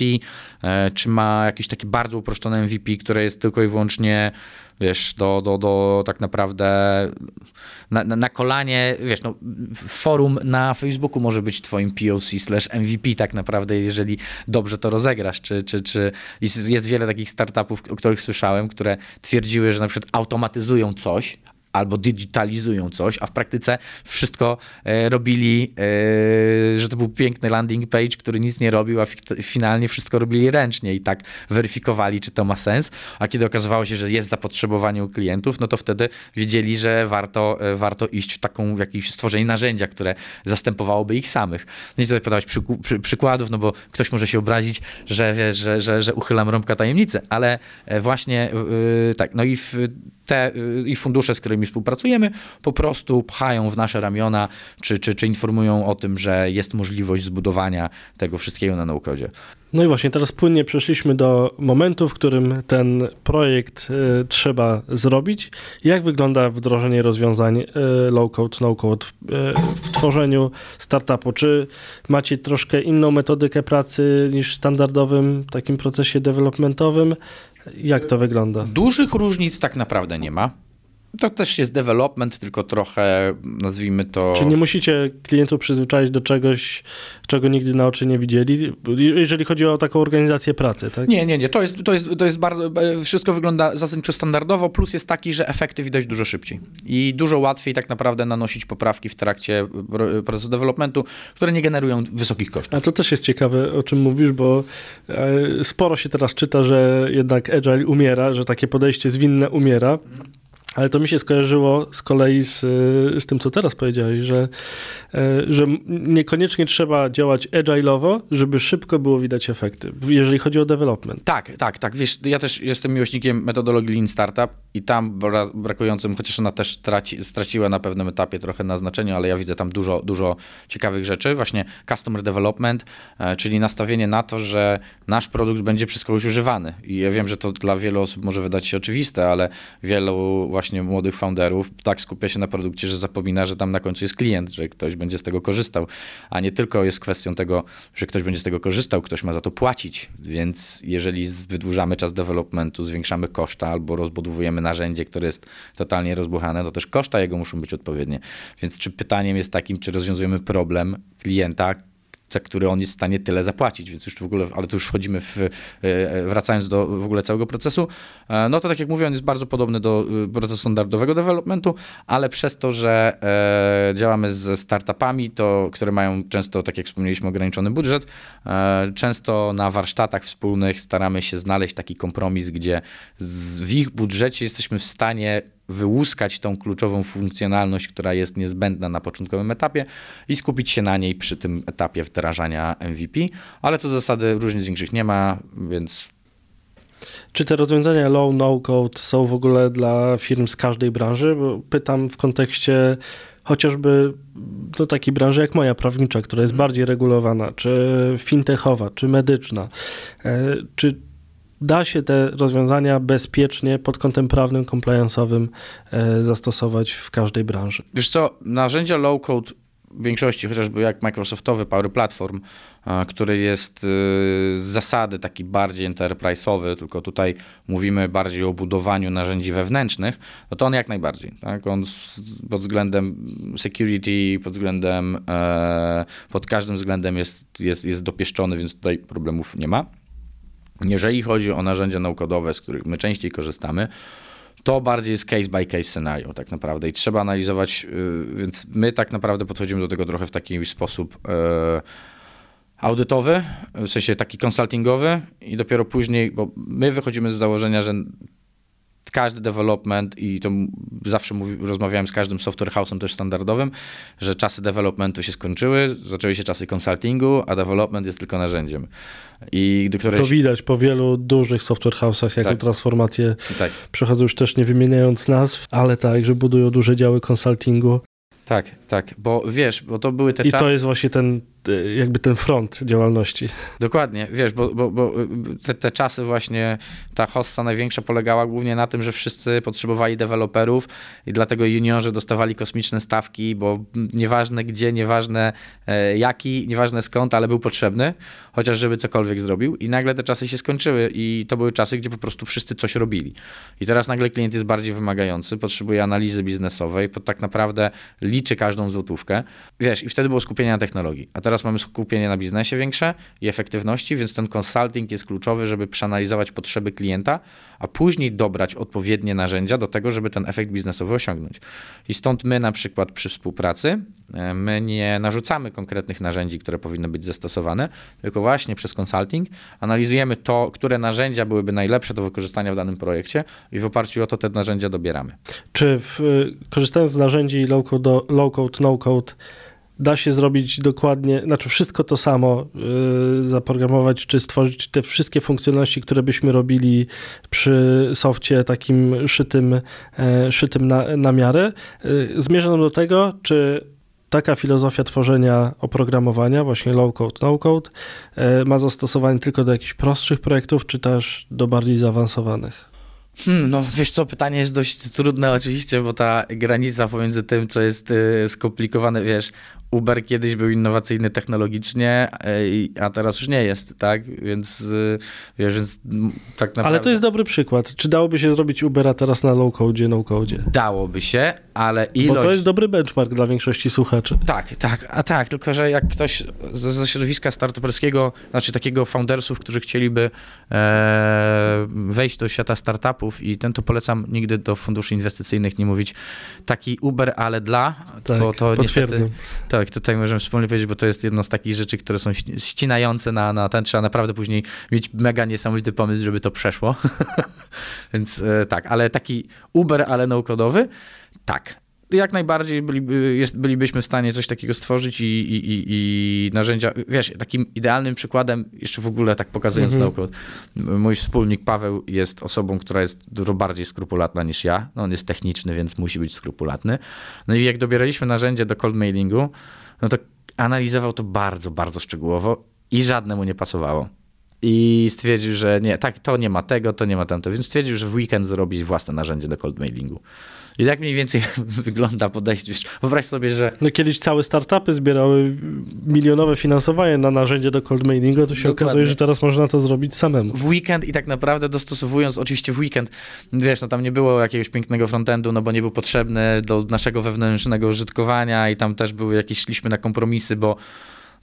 e, czy ma jakiś taki bardzo uproszczony MVP, które jest tylko i wyłącznie wiesz, do, do, do tak naprawdę na, na, na, kolanie, wiesz, no, forum na Facebooku może być twoim POC slash MVP tak naprawdę, jeżeli dobrze to rozegrasz, czy, czy, czy jest, jest wiele takich startupów, o których słyszałem, które twierdziły, że na przykład automatyzują coś, albo digitalizują coś, a w praktyce wszystko e, robili, e, że to był piękny landing page, który nic nie robił, a finalnie wszystko robili ręcznie i tak weryfikowali, czy to ma sens. A kiedy okazywało się, że jest zapotrzebowanie u klientów, no to wtedy wiedzieli, że warto, e, warto iść w taką w jakieś stworzenie narzędzia, które zastępowałoby ich samych. Nie chcę tutaj podawać przy, przy, przykładów, no bo ktoś może się obrazić, że, że, że, że uchylam rąbka tajemnicy, ale właśnie yy, tak, no i te i fundusze, z którymi współpracujemy, po prostu pchają w nasze ramiona, czy, czy, czy informują o tym, że jest możliwość zbudowania tego wszystkiego na naukodzie. No i właśnie, teraz płynnie przeszliśmy do momentu, w którym ten projekt y, trzeba zrobić. Jak wygląda wdrożenie rozwiązań y, low-code, no-code y, w tworzeniu startupu? Czy macie troszkę inną metodykę pracy niż w standardowym takim procesie developmentowym? Jak to wygląda? Dużych różnic tak naprawdę nie ma. To też jest development, tylko trochę nazwijmy to. Czy nie musicie klientów przyzwyczaić do czegoś, czego nigdy na oczy nie widzieli, jeżeli chodzi o taką organizację pracy, tak? Nie, nie, nie. To jest, to jest, to jest bardzo. Wszystko wygląda zasadniczo standardowo. Plus jest taki, że efekty widać dużo szybciej i dużo łatwiej tak naprawdę nanosić poprawki w trakcie procesu developmentu, które nie generują wysokich kosztów. A to też jest ciekawe, o czym mówisz, bo e, sporo się teraz czyta, że jednak Agile umiera, że takie podejście zwinne umiera. Ale to mi się skojarzyło z kolei z, z tym, co teraz powiedziałeś, że, e, że niekoniecznie trzeba działać agile'owo, żeby szybko było widać efekty, jeżeli chodzi o development. Tak, tak, tak. Wiesz, ja też jestem miłośnikiem metodologii Lean Startup i tam bra brakującym, chociaż ona też traci, straciła na pewnym etapie trochę na znaczeniu, ale ja widzę tam dużo, dużo ciekawych rzeczy. Właśnie customer development, e, czyli nastawienie na to, że nasz produkt będzie przez kogoś używany. I ja wiem, że to dla wielu osób może wydać się oczywiste, ale wielu właśnie młodych founderów tak skupia się na produkcie, że zapomina, że tam na końcu jest klient, że ktoś będzie z tego korzystał, a nie tylko jest kwestią tego, że ktoś będzie z tego korzystał, ktoś ma za to płacić. Więc jeżeli wydłużamy czas developmentu, zwiększamy koszta albo rozbudowujemy narzędzie, które jest totalnie rozbuchane, to też koszta jego muszą być odpowiednie. Więc czy pytaniem jest takim, czy rozwiązujemy problem klienta, za który on jest w stanie tyle zapłacić, więc już w ogóle, ale tu już wchodzimy w, e, wracając do w ogóle całego procesu, e, no to tak jak mówię, on jest bardzo podobny do e, procesu standardowego developmentu, ale przez to, że działamy ze startupami, to, które mają często, tak jak wspomnieliśmy, ograniczony budżet, często na warsztatach wspólnych staramy się znaleźć taki kompromis, gdzie w ich budżecie jesteśmy w stanie wyłuskać tą kluczową funkcjonalność, która jest niezbędna na początkowym etapie i skupić się na niej przy tym etapie wdrażania MVP, ale co zasady różnic większych nie ma, więc czy te rozwiązania low, no code są w ogóle dla firm z każdej branży? Bo pytam w kontekście chociażby no, takiej branży jak moja prawnicza, która jest bardziej regulowana, czy fintechowa, czy medyczna. E, czy da się te rozwiązania bezpiecznie pod kątem prawnym, compliance'owym e, zastosować w każdej branży. Wiesz co, narzędzia low-code w większości, chociażby jak Microsoftowy Power Platform, który jest y, z zasady taki bardziej enterprise'owy, tylko tutaj mówimy bardziej o budowaniu narzędzi wewnętrznych, no to on jak najbardziej. Tak? On pod względem security, pod względem, e, pod każdym względem jest, jest, jest dopieszczony, więc tutaj problemów nie ma. Jeżeli chodzi o narzędzia naukowe, z których my częściej korzystamy, to bardziej jest case by case scenario tak naprawdę i trzeba analizować, y, więc my tak naprawdę podchodzimy do tego trochę w taki sposób e, audytowy, w sensie taki konsultingowy i dopiero później, bo my wychodzimy z założenia, że każdy development i to zawsze mówi, rozmawiałem z każdym software house'em też standardowym, że czasy developmentu się skończyły, zaczęły się czasy consultingu, a development jest tylko narzędziem. I do której... To widać po wielu dużych software house'ach, jaką tak. transformację tak. przechodzą już też nie wymieniając nazw, ale tak, że budują duże działy consultingu. Tak, tak, bo wiesz, bo to były te I czasy... I to jest właśnie ten, jakby ten front działalności. Dokładnie, wiesz, bo, bo, bo te, te, czasy właśnie, ta hossa największa polegała głównie na tym, że wszyscy potrzebowali deweloperów i dlatego juniorzy dostawali kosmiczne stawki, bo nieważne gdzie, nieważne e, jaki, nieważne skąd, ale był potrzebny, chociaż żeby cokolwiek zrobił i nagle te czasy się skończyły i to były czasy, gdzie po prostu wszyscy coś robili. I teraz nagle klient jest bardziej wymagający, potrzebuje analizy biznesowej, tak naprawdę liczy każdą złotówkę, wiesz, i wtedy było skupienie na technologii, a teraz mamy skupienie na biznesie większe i efektywności, więc ten consulting jest kluczowy, żeby przeanalizować potrzeby klienta, a później dobrać odpowiednie narzędzia do tego, żeby ten efekt biznesowy osiągnąć. I stąd my na przykład przy współpracy, e, my nie narzucamy konkretnych narzędzi, które powinny być zastosowane, tylko właśnie przez consulting analizujemy to, które narzędzia byłyby najlepsze do wykorzystania w danym projekcie i w oparciu o to te narzędzia dobieramy. Czy w, korzystając z narzędzi low-code, low-code no-code, da się zrobić dokładnie, znaczy wszystko to samo, yy, zaprogramować czy stworzyć te wszystkie funkcjonalności, które byśmy robili przy softie takim szytym, yy, szytym na, na miarę. Yy, zmierzam do tego, czy taka filozofia tworzenia oprogramowania, właśnie low-code, no-code, yy, ma zastosowanie tylko do jakichś prostszych projektów, czy też do bardziej zaawansowanych? Hmm, no wiesz co, pytanie jest dość trudne oczywiście, bo ta granica pomiędzy tym, co jest y, skomplikowane, wiesz, Uber kiedyś był innowacyjny technologicznie, e, a teraz już nie jest, tak? Więc y, wiesz, więc tak naprawdę... Ale to jest dobry przykład. Czy dałoby się zrobić Ubera teraz na low-code, no-code? Dałoby się, ale ilość... Bo to jest dobry benchmark dla większości słuchaczy. Tak, tak, a tak, tylko że jak ktoś ze, ze środowiska startuperskiego, znaczy takiego foundersów, którzy chcieliby e, wejść do świata startupów i ten to polecam nigdy do funduszy inwestycyjnych nie mówić taki Uber, ale dla, tak, bo to niestety... To tak, tutaj możemy wspólnie powiedzieć, bo to jest jedna z takich rzeczy, które są ścinające na, na ten, trzeba naprawdę później mieć mega niesamowity pomysł, żeby to przeszło. Więc e, tak, ale taki Uber, ale no-codowy, tak jak najbardziej byliby, jest, bylibyśmy w stanie coś takiego stworzyć i, i, i, i, narzędzia. Wiesz, takim idealnym przykładem, jeszcze w ogóle tak pokazując mhm. naukę, mój wspólnik Paweł jest osobą, która jest dużo bardziej skrupulatna niż ja. No, on jest techniczny, więc musi być skrupulatny. No i jak dobieraliśmy narzędzie do cold mailingu, no to analizował to bardzo, bardzo szczegółowo i żadne mu nie pasowało. I stwierdził, że nie, tak, to nie ma tego, to nie ma tamto. Więc stwierdził, że w weekend zrobi własne narzędzie do cold mailingu. I tak mniej więcej wygląda podejście. Wyobraź sobie, że... No kiedyś całe startupy zbierały milionowe finansowanie na narzędzie do cold mailingu, to się Dokładnie. okazuje, że teraz można to zrobić samemu. W weekend i tak naprawdę dostosowując, oczywiście w weekend, wiesz, no tam nie było jakiegoś pięknego frontendu, no bo nie był potrzebny do naszego wewnętrznego użytkowania i tam też były jakieś, szliśmy na kompromisy, bo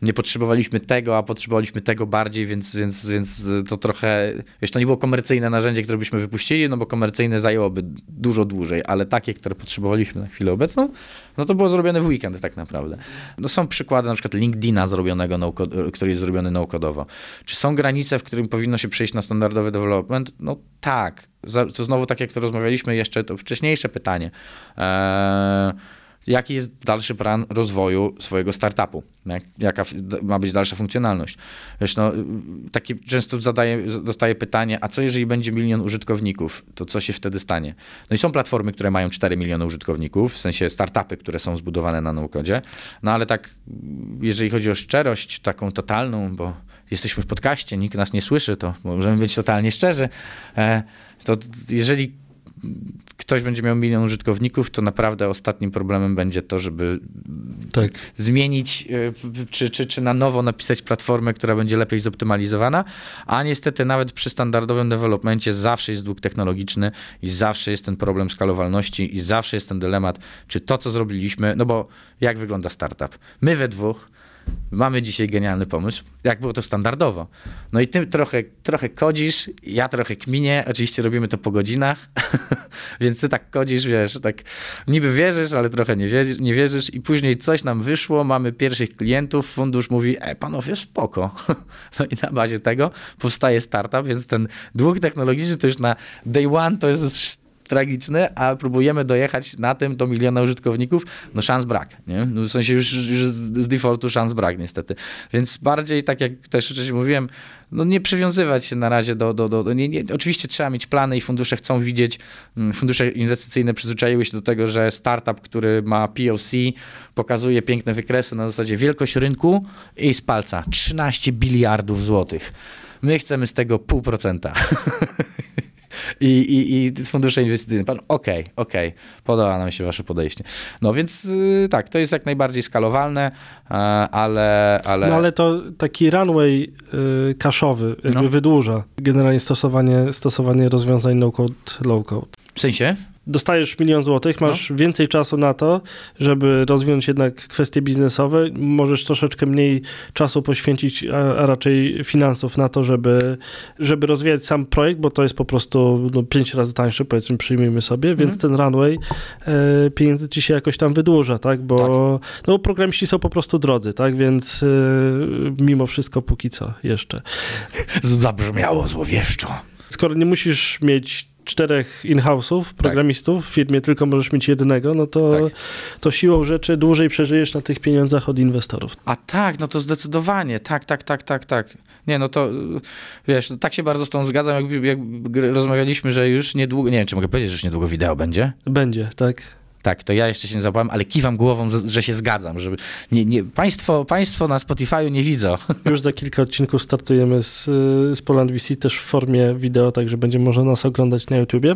nie potrzebowaliśmy tego, a potrzebowaliśmy tego bardziej, więc, więc, więc to trochę, wiesz, to nie było komercyjne narzędzie, które byśmy wypuścili, no bo komercyjne zajęłoby dużo dłużej, ale takie, które potrzebowaliśmy na chwilę obecną, no to było zrobione w weekend tak naprawdę. No są przykłady na przykład LinkedIna zrobionego, który jest zrobiony no-codowo. Czy są granice, w którym powinno się przejść na standardowy development? No tak. To znowu tak, jak to rozmawialiśmy jeszcze, to wcześniejsze pytanie. Eee, jaki jest dalszy plan rozwoju swojego startupu, jak, jaka ma być dalsza funkcjonalność. Wiesz, no, takie często zadaję, dostaję pytanie, a co jeżeli będzie milion użytkowników, to co się wtedy stanie? No i są platformy, które mają 4 miliony użytkowników, w sensie startupy, które są zbudowane na naukodzie, no ale tak, jeżeli chodzi o szczerość taką totalną, bo jesteśmy w podcaście, nikt nas nie słyszy, to możemy być totalnie szczerzy, e, to jeżeli ktoś będzie miał milion użytkowników, to naprawdę ostatnim problemem będzie to, żeby tak. zmienić, e, czy, czy, czy na nowo napisać platformę, która będzie lepiej zoptymalizowana, a niestety nawet przy standardowym developmencie zawsze jest dług technologiczny i zawsze jest ten problem skalowalności i zawsze jest ten dylemat, czy to, co zrobiliśmy, no bo jak wygląda startup? My we dwóch mamy dzisiaj genialny pomysł, jak było to standardowo. No i ty trochę, trochę kodzisz, ja trochę kminię, oczywiście robimy to po godzinach, więc ty tak kodzisz, wiesz, tak niby wierzysz, ale trochę nie wierzysz, nie wierzysz i później coś nam wyszło, mamy pierwszych klientów, fundusz mówi, e, panowie, spoko. no i na bazie tego powstaje startup, więc ten dług technologiczny to już na day one to jest tragiczny, a próbujemy dojechać na tym do miliona użytkowników, no szans brak, nie? No w sensie już, już z defaultu szans brak niestety. Więc bardziej, tak jak też wcześniej mówiłem, no nie przywiązywać się na razie do... do, do, do nie, nie, oczywiście trzeba mieć plany i fundusze chcą widzieć, mm, fundusze inwestycyjne przyzwyczaiły się do tego, że startup, który ma POC, pokazuje piękne wykresy na zasadzie wielkość rynku i z palca 13 biliardów złotych. My chcemy z tego pół procenta. i, i, i fundusze inwestycyjne. Pan, okej, okay, okej, okay, podoba nam się wasze podejście. No więc y, tak, to jest jak najbardziej skalowalne, e, ale... ale... No ale to taki runway y, kaszowy jakby no. wydłuża generalnie stosowanie, stosowanie rozwiązań no-code, low-code. W sensie? Dostajesz milion złotych, masz no. więcej czasu na to, żeby rozwinąć jednak kwestie biznesowe, możesz troszeczkę mniej czasu poświęcić, a, a raczej finansów na to, żeby, żeby rozwijać sam projekt, bo to jest po prostu no, pięć razy tańsze, powiedzmy, przyjmijmy sobie, więc ten runway e, pieniędzy ci się jakoś tam wydłuża, tak, bo tak. No, programiści są po prostu drodzy, tak, więc e, mimo wszystko póki co jeszcze. Zabrzmiało złowieszczo. Skoro nie musisz mieć czterech in-house'ów, tak. programistów tak. w firmie, tylko możesz mieć jednego, no to, tak. to siłą rzeczy dłużej przeżyjesz na tych pieniądzach od inwestorów. A tak, no to zdecydowanie, tak, tak, tak, tak, tak. Nie, no to wiesz, tak się bardzo z tą zgadzam, jak, jak rozmawialiśmy, że już niedługo, nie wiem, czy mogę powiedzieć, że już niedługo wideo będzie? Będzie, tak. Tak, to ja jeszcze się nie zapałem, ale kiwam głową, że się zgadzam, żeby nie, nie, państwo, państwo na Spotify'u nie widzą. Już za kilka odcinków startujemy z, z Poland VC też w formie wideo, także będzie można nas oglądać na YouTubie.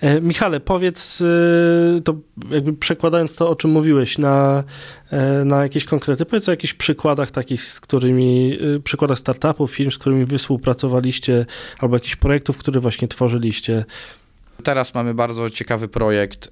E, Michale, powiedz, e, to jakby przekładając to, o czym mówiłeś, na, e, na jakieś konkrety, powiedz o jakichś przykładach takich, z którymi, e, przykładach startupów, firm, z którymi wy współpracowaliście, albo jakichś projektów, które właśnie tworzyliście. Teraz mamy bardzo ciekawy projekt y,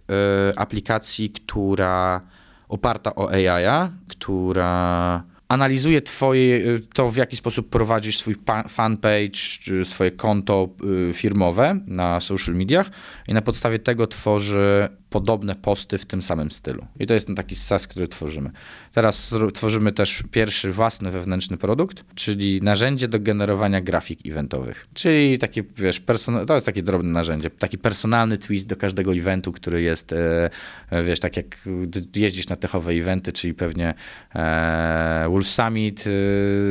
aplikacji, która oparta o AI, która analizuje twoje, y, to w jaki sposób prowadzisz swój fanpage, czy swoje konto y, firmowe na social mediach i na podstawie tego tworzy podobne posty w tym samym stylu. I to jest taki SaaS, który tworzymy. Teraz tworzymy też pierwszy własny wewnętrzny produkt, czyli narzędzie do generowania grafik eventowych. Czyli takie, wiesz, to jest takie drobne narzędzie, taki personalny twist do każdego eventu, który jest, e, e, wiesz, tak jak jeździsz na techowe eventy, czyli pewnie e, Wolf Summit,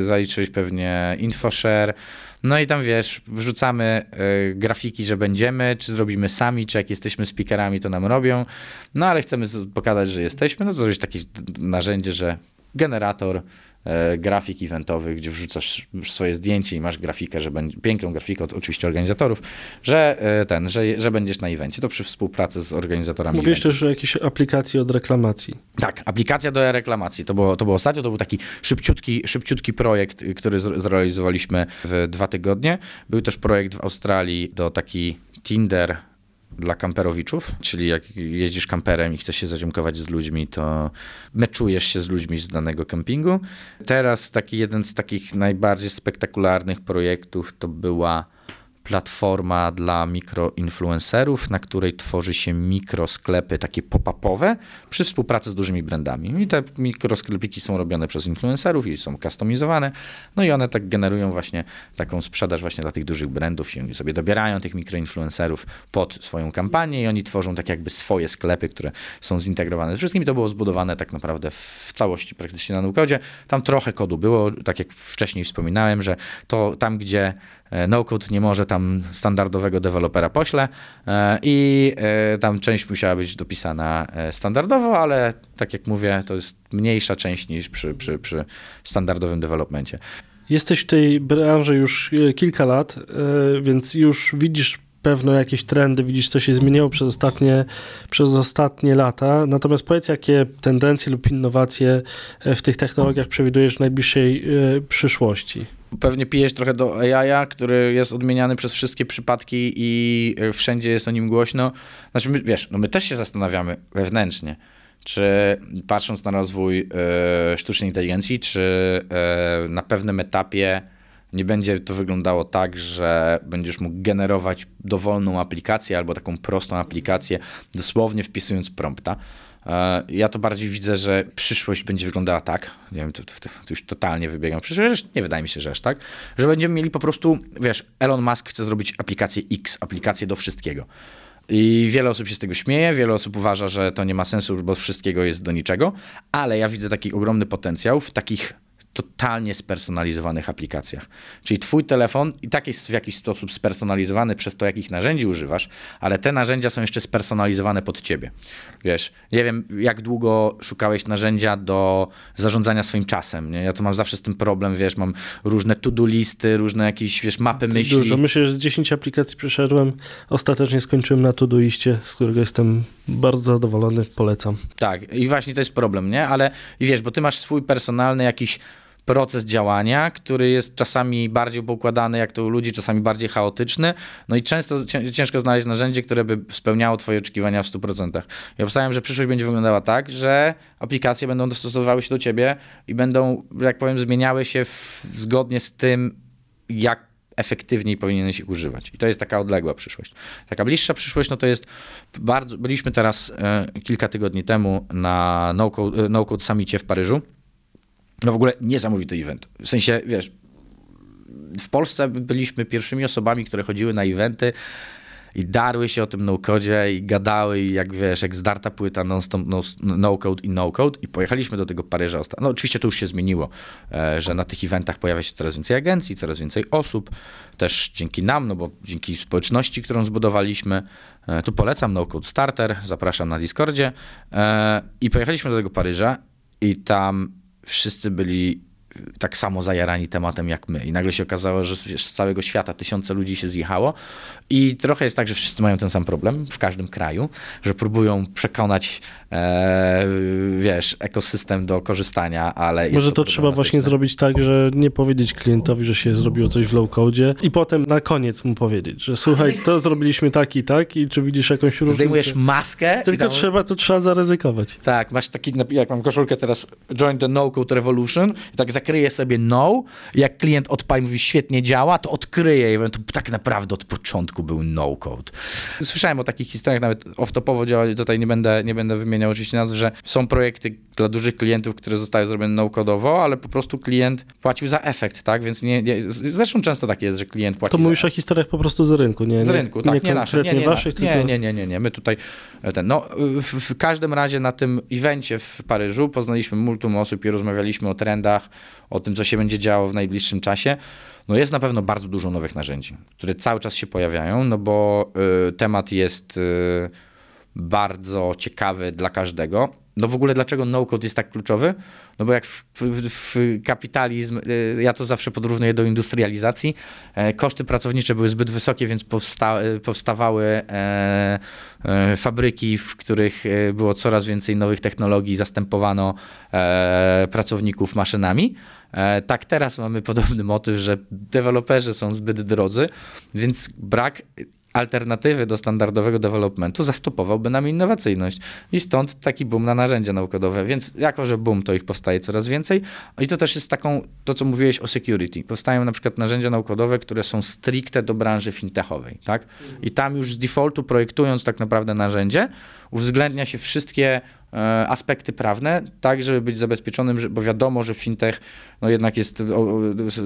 zaliczyłeś pewnie InfoShare, no i tam wiesz, wrzucamy y, grafiki, że będziemy, czy zrobimy sami, czy jak jesteśmy speakerami, to nam robią. No ale chcemy pokazać, że jesteśmy. No to jest takie narzędzie, że generator grafik eventowy, gdzie wrzucasz swoje zdjęcie i masz grafikę, że będzie, piękną grafikę od oczywiście organizatorów, że e, ten, że, że będziesz na evencie. To przy współpracy z organizatorami. Mówisz też o jakiejś aplikacji od reklamacji. Tak, aplikacja do reklamacji. To było, to było ostatnio, to był taki szybciutki, szybciutki projekt, który zrealizowaliśmy w dwa tygodnie. Był też projekt w Australii do taki Tinder dla kamperowiczów, czyli jak jeździsz kamperem i chcesz się zadziękować z ludźmi, to meczujesz się z ludźmi z danego kempingu. Teraz taki jeden z takich najbardziej spektakularnych projektów to była platforma dla mikroinfluencerów, na której tworzy się mikrosklepy takie pop-upowe przy współpracy z dużymi brandami. I te mikrosklepiki są robione przez influencerów i są customizowane. No i one tak generują właśnie taką sprzedaż właśnie dla tych dużych brandów i oni sobie dobierają tych mikroinfluencerów pod swoją kampanię i oni tworzą tak jakby swoje sklepy, które są zintegrowane z wszystkim. To było zbudowane tak naprawdę w całości praktycznie na Nukodzie. Tam trochę kodu było, tak jak wcześniej wspominałem, że to tam, gdzie no-code nie może tam standardowego dewelopera pośle e, i e, tam część musiała być dopisana standardowo, ale tak jak mówię, to jest mniejsza część niż przy, przy, przy standardowym developmencie. Jesteś w tej branży już kilka lat, więc już widzisz pewno jakieś trendy, widzisz, co się zmieniło przez ostatnie, przez ostatnie lata. Natomiast powiedz, jakie tendencje lub innowacje w tych technologiach przewidujesz w najbliższej przyszłości? Pewnie pijesz trochę do AI, który jest odmieniany przez wszystkie przypadki i e, wszędzie jest o nim głośno. Znaczy, my, wiesz, no my też się zastanawiamy wewnętrznie, czy patrząc na rozwój y, sztucznej inteligencji, czy y, na pewnym etapie nie będzie to wyglądało tak, że będziesz mógł generować dowolną aplikację albo taką prostą aplikację, dosłownie wpisując prompta. E, ja to bardziej widzę, że przyszłość będzie wyglądała tak, nie wiem, to, to, to już totalnie wybiegam przyszłość, nie wydaje mi się, że aż tak, że będziemy mieli po prostu, wiesz, Elon Musk chce zrobić aplikację X, aplikację do wszystkiego. I wiele osób się z tego śmieje, wiele osób uważa, że to nie ma sensu, bo wszystkiego jest do niczego, ale ja widzę taki ogromny potencjał w takich totalnie spersonalizowanych aplikacjach. Czyli twój telefon i tak jest w jakiś sposób spersonalizowany przez to, jakich narzędzi używasz, ale te narzędzia są jeszcze spersonalizowane pod ciebie. Wiesz, nie wiem, jak długo szukałeś narzędzia do zarządzania swoim czasem. Nie? Ja to mam zawsze z tym problem, wiesz, mam różne to-do listy, różne jakieś, wiesz, mapy myśli. Dużo. Myślę, że z 10 aplikacji przeszedłem. Ostatecznie skończyłem na to iście, z którego jestem bardzo zadowolony, polecam. Tak, i właśnie to jest problem, nie? Ale i wiesz, bo ty masz swój personalny jakiś proces działania, który jest czasami bardziej poukładany jak to u ludzi, czasami bardziej chaotyczny. No i często ciężko znaleźć narzędzie, które by spełniało Twoje oczekiwania w 100%. I obstawiam, że przyszłość będzie wyglądała tak, że aplikacje będą dostosowywały się do Ciebie i będą, jak powiem, zmieniały się w, zgodnie z tym, jak efektywniej powinieneś ich używać. I to jest taka odległa przyszłość. Taka bliższa przyszłość, no to jest bardzo, byliśmy teraz e, kilka tygodni temu na No Code, e, no Code Summitie w Paryżu no w ogóle niesamowity event. W sensie, wiesz, w Polsce byliśmy pierwszymi osobami, które chodziły na eventy i darły się o tym no-codzie i gadały i jak wiesz, jak zdarta płyta non-stop no-code i no-code i pojechaliśmy do tego Paryża. No oczywiście to już się zmieniło, e, że na tych eventach pojawia się coraz więcej agencji, coraz więcej osób, też dzięki nam, no bo dzięki społeczności, którą zbudowaliśmy. E, tu polecam no-code starter, zapraszam na Discordzie e, i pojechaliśmy do tego Paryża i tam wszyscy byli tak samo zajarani tematem jak my. I nagle się okazało, że z całego świata tysiące ludzi się zjechało. I trochę jest tak, że wszyscy mają ten sam problem w każdym kraju, że próbują przekonać, e, wiesz, ekosystem do korzystania, ale. Może to, to trzeba właśnie zrobić tak, że nie powiedzieć klientowi, że się zrobiło coś w low-code i potem na koniec mu powiedzieć, że słuchaj, to zrobiliśmy tak i tak i czy widzisz jakąś różnicę. Zdejmujesz maskę. Tylko tam... trzeba, to trzeba zaryzykować. Tak, masz taki, jak mam koszulkę teraz, Join the No-Code Revolution i tak za zakryje sobie no, jak klient odpali mówi świetnie działa, to odkryje i to tak naprawdę od początku był no code. Słyszałem o takich historiach, nawet off-topowo działa, tutaj nie będę, nie będę wymieniał oczywiście nazw, że są projekty dla dużych klientów, które zostały zrobione no-codowo, ale po prostu klient płacił za efekt, tak? Więc nie, nie zresztą często tak jest, że klient płaci To mówisz za o historiach po prostu z rynku, nie? z rynku, tak, nie, nie nasze, nie, nie, waszych, nie, tylko... nie, nie, nie, nie, my tutaj e, ten, no w, w każdym razie na tym evencie w Paryżu poznaliśmy multum osób i rozmawialiśmy o trendach, o tym, co się będzie działo w najbliższym czasie. No jest na pewno bardzo dużo nowych narzędzi, które cały czas się pojawiają, no bo y, temat jest y, bardzo ciekawy dla każdego. No w ogóle dlaczego no-code jest tak kluczowy? No bo jak w, w, w kapitalizm, y, ja to zawsze podrównuję do industrializacji, e, koszty pracownicze były zbyt wysokie, więc powsta, e, powstawały e, fabryki, w których było coraz więcej nowych technologii, zastępowano pracowników maszynami. Tak, teraz mamy podobny motyw, że deweloperzy są zbyt drodzy, więc brak alternatywy do standardowego developmentu zastopowałby nam innowacyjność. I stąd taki boom na narzędzia naukowe. Więc jako, że boom, to ich powstaje coraz więcej. I to też jest taką, to co mówiłeś o security. Powstają na przykład narzędzia naukowe, które są stricte do branży fintechowej. Tak? I tam już z defaultu projektując tak naprawdę narzędzie, uwzględnia się wszystkie aspekty prawne, tak żeby być zabezpieczonym, bo wiadomo, że fintech no jednak jest,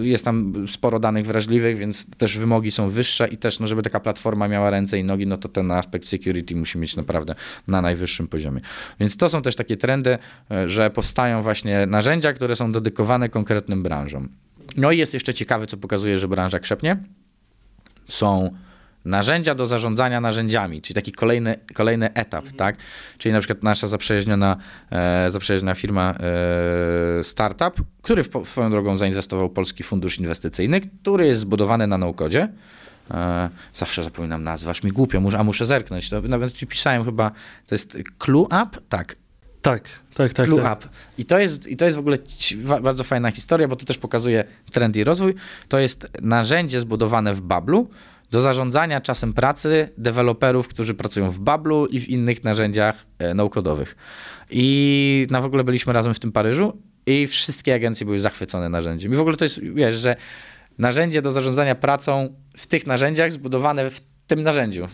jest tam sporo danych wrażliwych, więc też wymogi są wyższe i też, no, żeby taka platforma miała ręce i nogi, no to ten aspekt security musi mieć naprawdę na najwyższym poziomie. Więc to są też takie trendy, e, że powstają właśnie narzędzia, które są dedykowane konkretnym branżom. No i jest jeszcze ciekawe, co pokazuje, że branża krzepnie. Są narzędzia do zarządzania narzędziami, czyli taki kolejny, kolejny etap, tak? Czyli na przykład nasza zaprzyjaźniona, e, zaprzyjaźniona firma e, startup, który w, swoją drogą zainwestował Polski Fundusz Inwestycyjny, który jest zbudowany na no-codzie. E, zawsze zapominam nazwę, aż mi głupio, a muszę zerknąć. To nawet ci pisałem chyba, to jest Clue Up? Tak, Tak, tak, tak. Clue tak. Up. I to, jest, I to jest w ogóle bardzo fajna historia, bo to też pokazuje trend i rozwój. To jest narzędzie zbudowane w Bablu do zarządzania czasem pracy deweloperów, którzy pracują w Bablu i w innych narzędziach e, no-codowych. I na w ogóle byliśmy razem w tym Paryżu i wszystkie agencje były zachwycone narzędziem. I w ogóle to jest, wiesz, że narzędzie do zarządzania pracą w tych narzędziach zbudowane w tym narzędziu.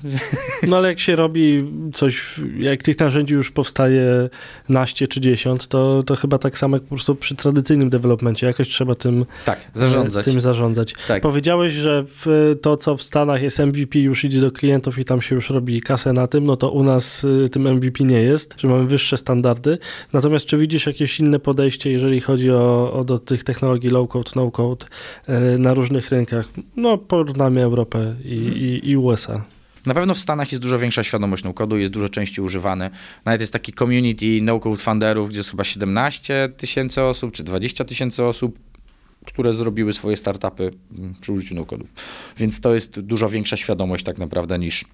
No ale jak się robi coś, jak tych narzędzi już powstaje naście czy dziesiąt, to, to chyba tak samo jak po prostu przy tradycyjnym developmencie. Jakoś trzeba tym Tak, zarządzać. Tym zarządzać. Tak. Powiedziałeś, że to, co w Stanach jest MVP, już idzie do klientów i tam się już robi kasę na tym, no to u nas y, tym MVP nie jest, że mamy wyższe standardy. Natomiast czy widzisz jakieś inne podejście, jeżeli chodzi o, o do tych technologii low-code, no-code y, na różnych rynkach? No, porównamy Europę i, i, i USA. Na pewno w Stanach jest dużo większa świadomość no-codu, jest dużo częściej używany. Nawet jest taki community no-code funderów, gdzie jest chyba 17 tysięcy osób, czy 20 tysięcy osób, które zrobiły swoje startupy mm, przy użyciu no-codu. Więc to jest dużo większa świadomość tak naprawdę niż,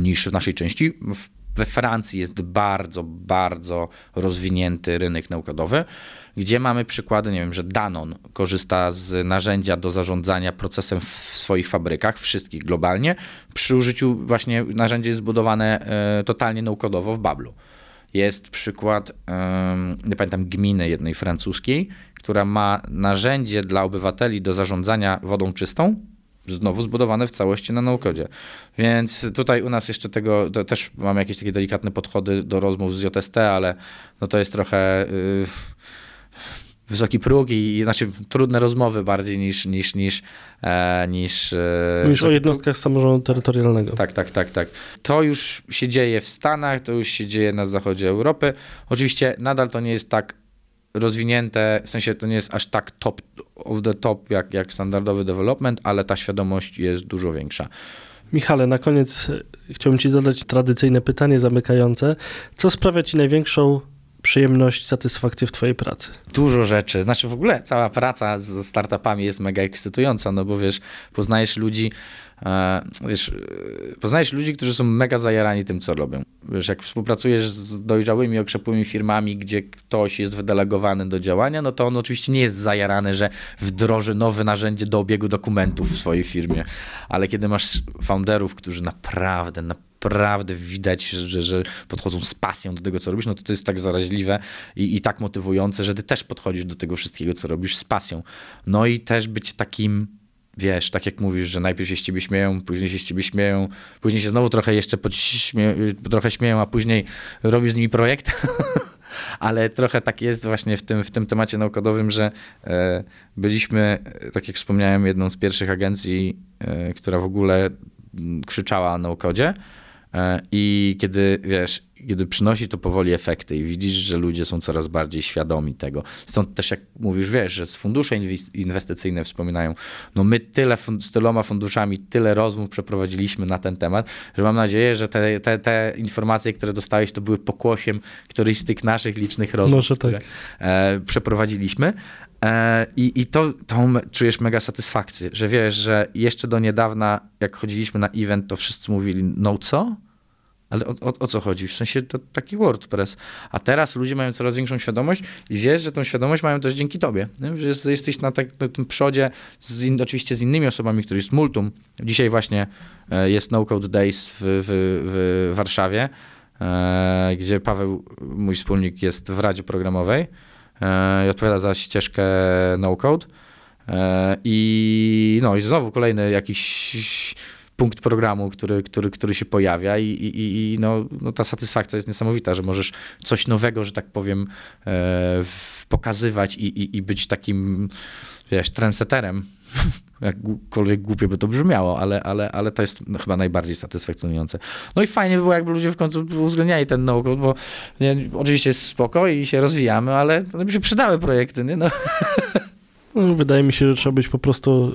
niż w naszej części. W, we Francji jest bardzo, bardzo rozwinięty rynek no-codowy, gdzie mamy przykłady, nie wiem, że Danon korzysta z narzędzia do zarządzania procesem w swoich fabrykach, wszystkich globalnie. Przy użyciu właśnie narzędzie jest zbudowane e, totalnie no-codowo w Bablu. Jest przykład, nie pamiętam, gminy jednej francuskiej, która ma narzędzie dla obywateli do zarządzania wodą czystą, znowu zbudowane w całości na no-codzie. Więc tutaj u nas jeszcze tego, też mamy jakieś takie delikatne podchody do rozmów z JST, ale no to jest trochę y, wysoki próg i, i znaczy trudne rozmowy bardziej niż, niż, niż, e, niż, e, o jednostkach samorządu terytorialnego. tak, tak, tak, tak. To już się dzieje w Stanach, to już się dzieje na zachodzie Europy. Oczywiście nadal to nie jest tak rozwinięte, w sensie to nie jest aż tak top of the top jak, jak standardowy development, ale ta świadomość jest dużo większa. Michale, na koniec e, chciałbym Ci zadać tradycyjne pytanie zamykające. Co sprawia Ci największą przyjemność, satysfakcję w Twojej pracy? Dużo rzeczy. Znaczy w ogóle cała praca ze startupami jest mega ekscytująca, no bo wiesz, poznajesz ludzi, wiesz, e, poznajesz ludzi, którzy są mega zajarani tym, co robią. Wiesz, jak współpracujesz z dojrzałymi, okrzepłymi firmami, gdzie ktoś jest wydelegowany do działania, no to on oczywiście nie jest zajarany, że wdroży nowe narzędzie do obiegu dokumentów w swojej firmie, ale kiedy masz founderów, którzy naprawdę naprawdę widać, że, że podchodzą z pasją do tego, co robisz, no to to jest tak zaraźliwe i, i tak motywujące, że ty też podchodzisz do tego wszystkiego, co robisz z pasją. No i też być takim wiesz, tak jak mówisz, że najpierw się z ciebie śmieją, później się z ciebie śmieją, później się znowu trochę jeszcze trochę śmieją, a później robisz z nimi projekt. Ale trochę tak jest właśnie w tym, w tym temacie naukowym, że e, byliśmy, tak jak wspomniałem, jedną z pierwszych agencji, e, która w ogóle krzyczała na kodzie. E, I kiedy, wiesz, kiedy przynosi to powoli efekty i widzisz, że ludzie są coraz bardziej świadomi tego. Stąd też jak mówisz, wiesz, że z fundusze inwestycyjne wspominają, no my tyle z tyloma funduszami, tyle rozmów przeprowadziliśmy na ten temat, że mam nadzieję, że te, te, te informacje, które dostałeś, to były pokłosiem którejś z tych naszych licznych rozmów, Może które tak. e, przeprowadziliśmy. E, I, i to, to czujesz mega satysfakcję, że wiesz, że jeszcze do niedawna, jak chodziliśmy na event, to wszyscy mówili, no co? Ale o, o, o, co chodzi? W sensie to taki WordPress. A teraz ludzie mają coraz większą świadomość i wiesz, że tą świadomość mają też dzięki tobie. Że jesteś na, tak, na tym przodzie, z in, oczywiście z innymi osobami, których jest multum. Dzisiaj właśnie e, jest No Code Days w, w, w Warszawie, e, gdzie Paweł, mój wspólnik, jest w Radzie Programowej i odpowiada za ścieżkę No Code. E, I no i znowu kolejny jakiś punkt programu, który, który, który się pojawia i, i, i no, no ta satysfakcja jest niesamowita, że możesz coś nowego, że tak powiem, e, pokazywać i, i, i być takim, wiesz, trendseterem. Jakkolwiek głupie by to brzmiało, ale, ale, ale to jest chyba najbardziej satysfakcjonujące. No i fajnie by było, jakby ludzie w końcu uwzględniali ten no bo nie, oczywiście jest spoko i się rozwijamy, ale to by się przydały projekty, nie? No. No, wydaje mi się, że trzeba być po prostu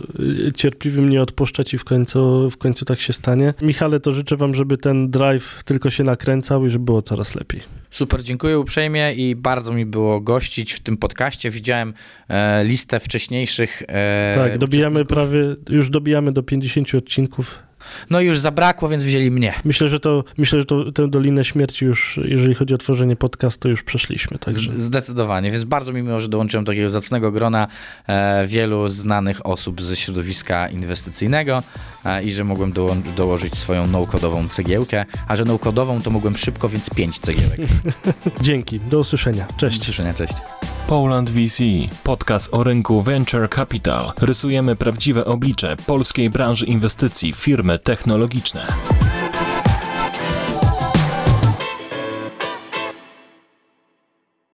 y, cierpliwym, nie odpuszczać i w końcu, w końcu tak się stanie. Michale, to życzę wam, żeby ten drive tylko się nakręcał i żeby było coraz lepiej. Super, dziękuję uprzejmie i bardzo mi było gościć w tym podcaście. Widziałem e, listę wcześniejszych. E, tak, dobijamy prawie, już dobijamy do 50 odcinków. No już zabrakło, więc wzięli mnie. Myślę, że to, myślę, że to, tę Dolinę Śmierci już, jeżeli chodzi o tworzenie podcastu, już przeszliśmy. Także. Zdecydowanie, więc bardzo mi miło, że dołączyłem do takiego zacnego grona e, wielu znanych osób ze środowiska inwestycyjnego e, i że mogłem do, dołożyć swoją no-kodową cegiełkę, a że no-kodową to mogłem szybko, więc pięć cegiełek. Dzięki, do usłyszenia. Cześć. Do usłyszenia, cześć. Poland VC, podcast o rynku Venture Capital. Rysujemy prawdziwe oblicze polskiej branży inwestycji, firmy technologiczne.